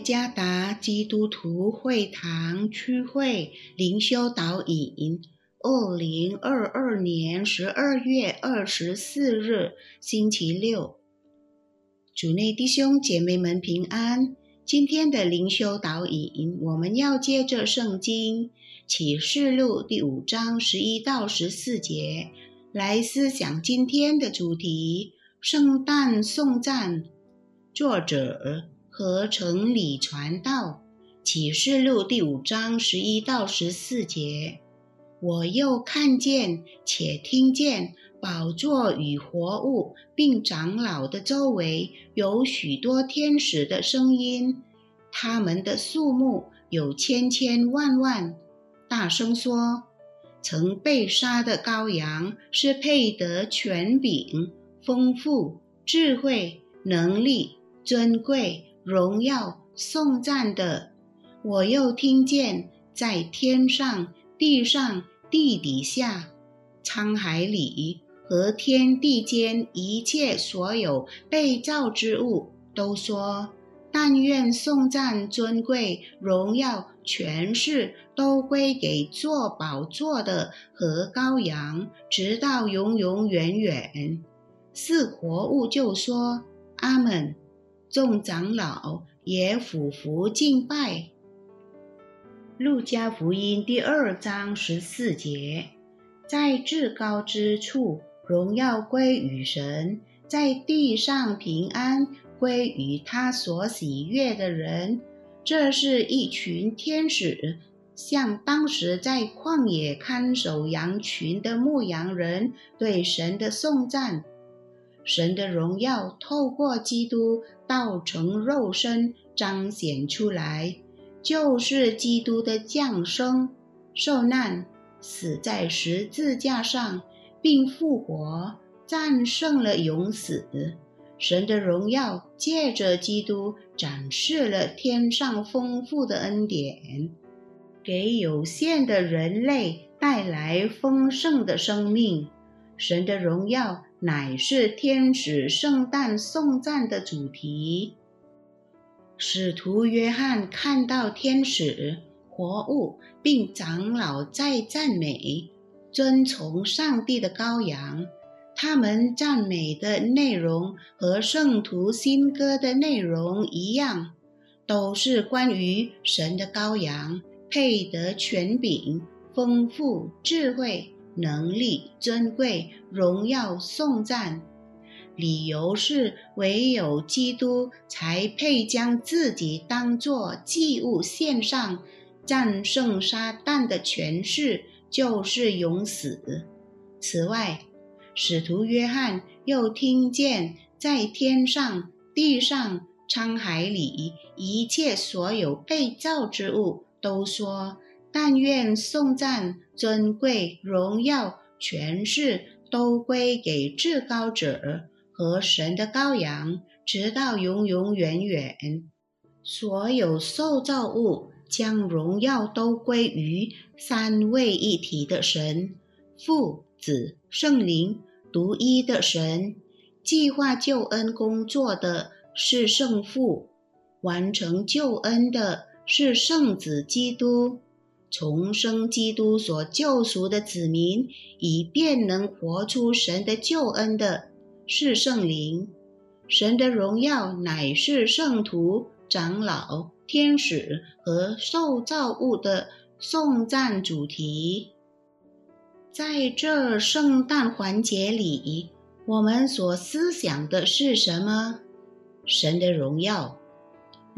加达基督徒会堂区会灵修导引，二零二二年十二月二十四日，星期六。主内弟兄姐妹们平安。今天的灵修导引，我们要借着圣经启示录第五章十一到十四节来思想今天的主题：圣诞颂赞。作者。合成里传道启示录第五章十一到十四节，我又看见且听见宝座与活物并长老的周围有许多天使的声音，他们的数目有千千万万，大声说：曾被杀的羔羊是配得权柄、丰富、智慧、能力、尊贵。荣耀颂赞的，我又听见在天上、地上、地底下、沧海里和天地间一切所有被造之物，都说：但愿颂赞、尊贵、荣耀、权势都归给做宝座的和羔羊，直到永永远远。四活物就说：阿门。众长老也俯伏敬拜。路加福音第二章十四节，在至高之处，荣耀归于神；在地上，平安归于他所喜悦的人。这是一群天使，向当时在旷野看守羊群的牧羊人对神的颂赞。神的荣耀透过基督道成肉身彰显出来，就是基督的降生、受难、死在十字架上，并复活，战胜了永死。神的荣耀借着基督展示了天上丰富的恩典，给有限的人类带来丰盛的生命。神的荣耀。乃是天使圣诞颂赞的主题。使徒约翰看到天使、活物并长老在赞美、遵从上帝的羔羊，他们赞美的内容和圣徒新歌的内容一样，都是关于神的羔羊配得权柄、丰富智慧。能力尊贵，荣耀颂赞，理由是唯有基督才配将自己当作祭物献上，战胜撒旦的权势就是永死。此外，使徒约翰又听见在天上、地上、沧海里一切所有被造之物都说。但愿颂赞、尊贵、荣耀、权势都归给至高者和神的羔羊，直到永永远远。所有受造物将荣耀都归于三位一体的神父、子、圣灵，独一的神。计划救恩工作的是圣父，完成救恩的是圣子基督。重生基督所救赎的子民，以便能活出神的救恩的，是圣灵。神的荣耀乃是圣徒、长老、天使和受造物的颂赞主题。在这圣诞环节里，我们所思想的是什么？神的荣耀。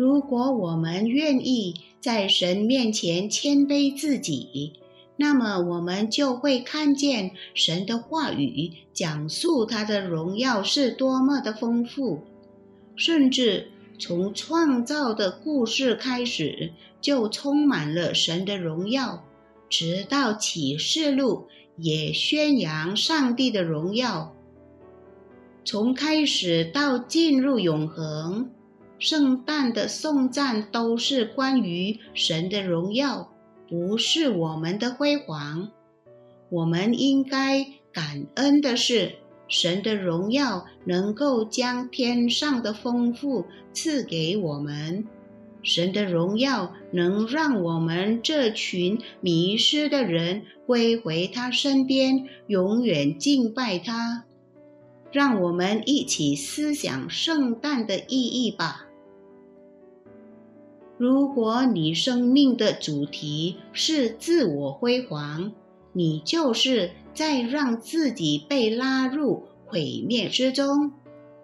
如果我们愿意在神面前谦卑自己，那么我们就会看见神的话语讲述他的荣耀是多么的丰富，甚至从创造的故事开始就充满了神的荣耀，直到启示录也宣扬上帝的荣耀，从开始到进入永恒。圣诞的颂赞都是关于神的荣耀，不是我们的辉煌。我们应该感恩的是，神的荣耀能够将天上的丰富赐给我们。神的荣耀能让我们这群迷失的人归回他身边，永远敬拜他。让我们一起思想圣诞的意义吧。如果你生命的主题是自我辉煌，你就是在让自己被拉入毁灭之中；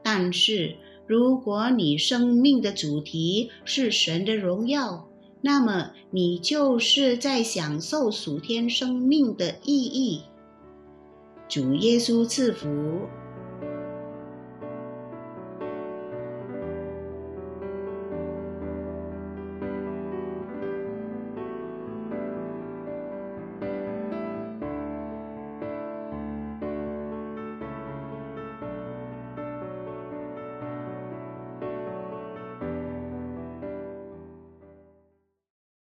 但是，如果你生命的主题是神的荣耀，那么你就是在享受属天生命的意义。主耶稣赐福。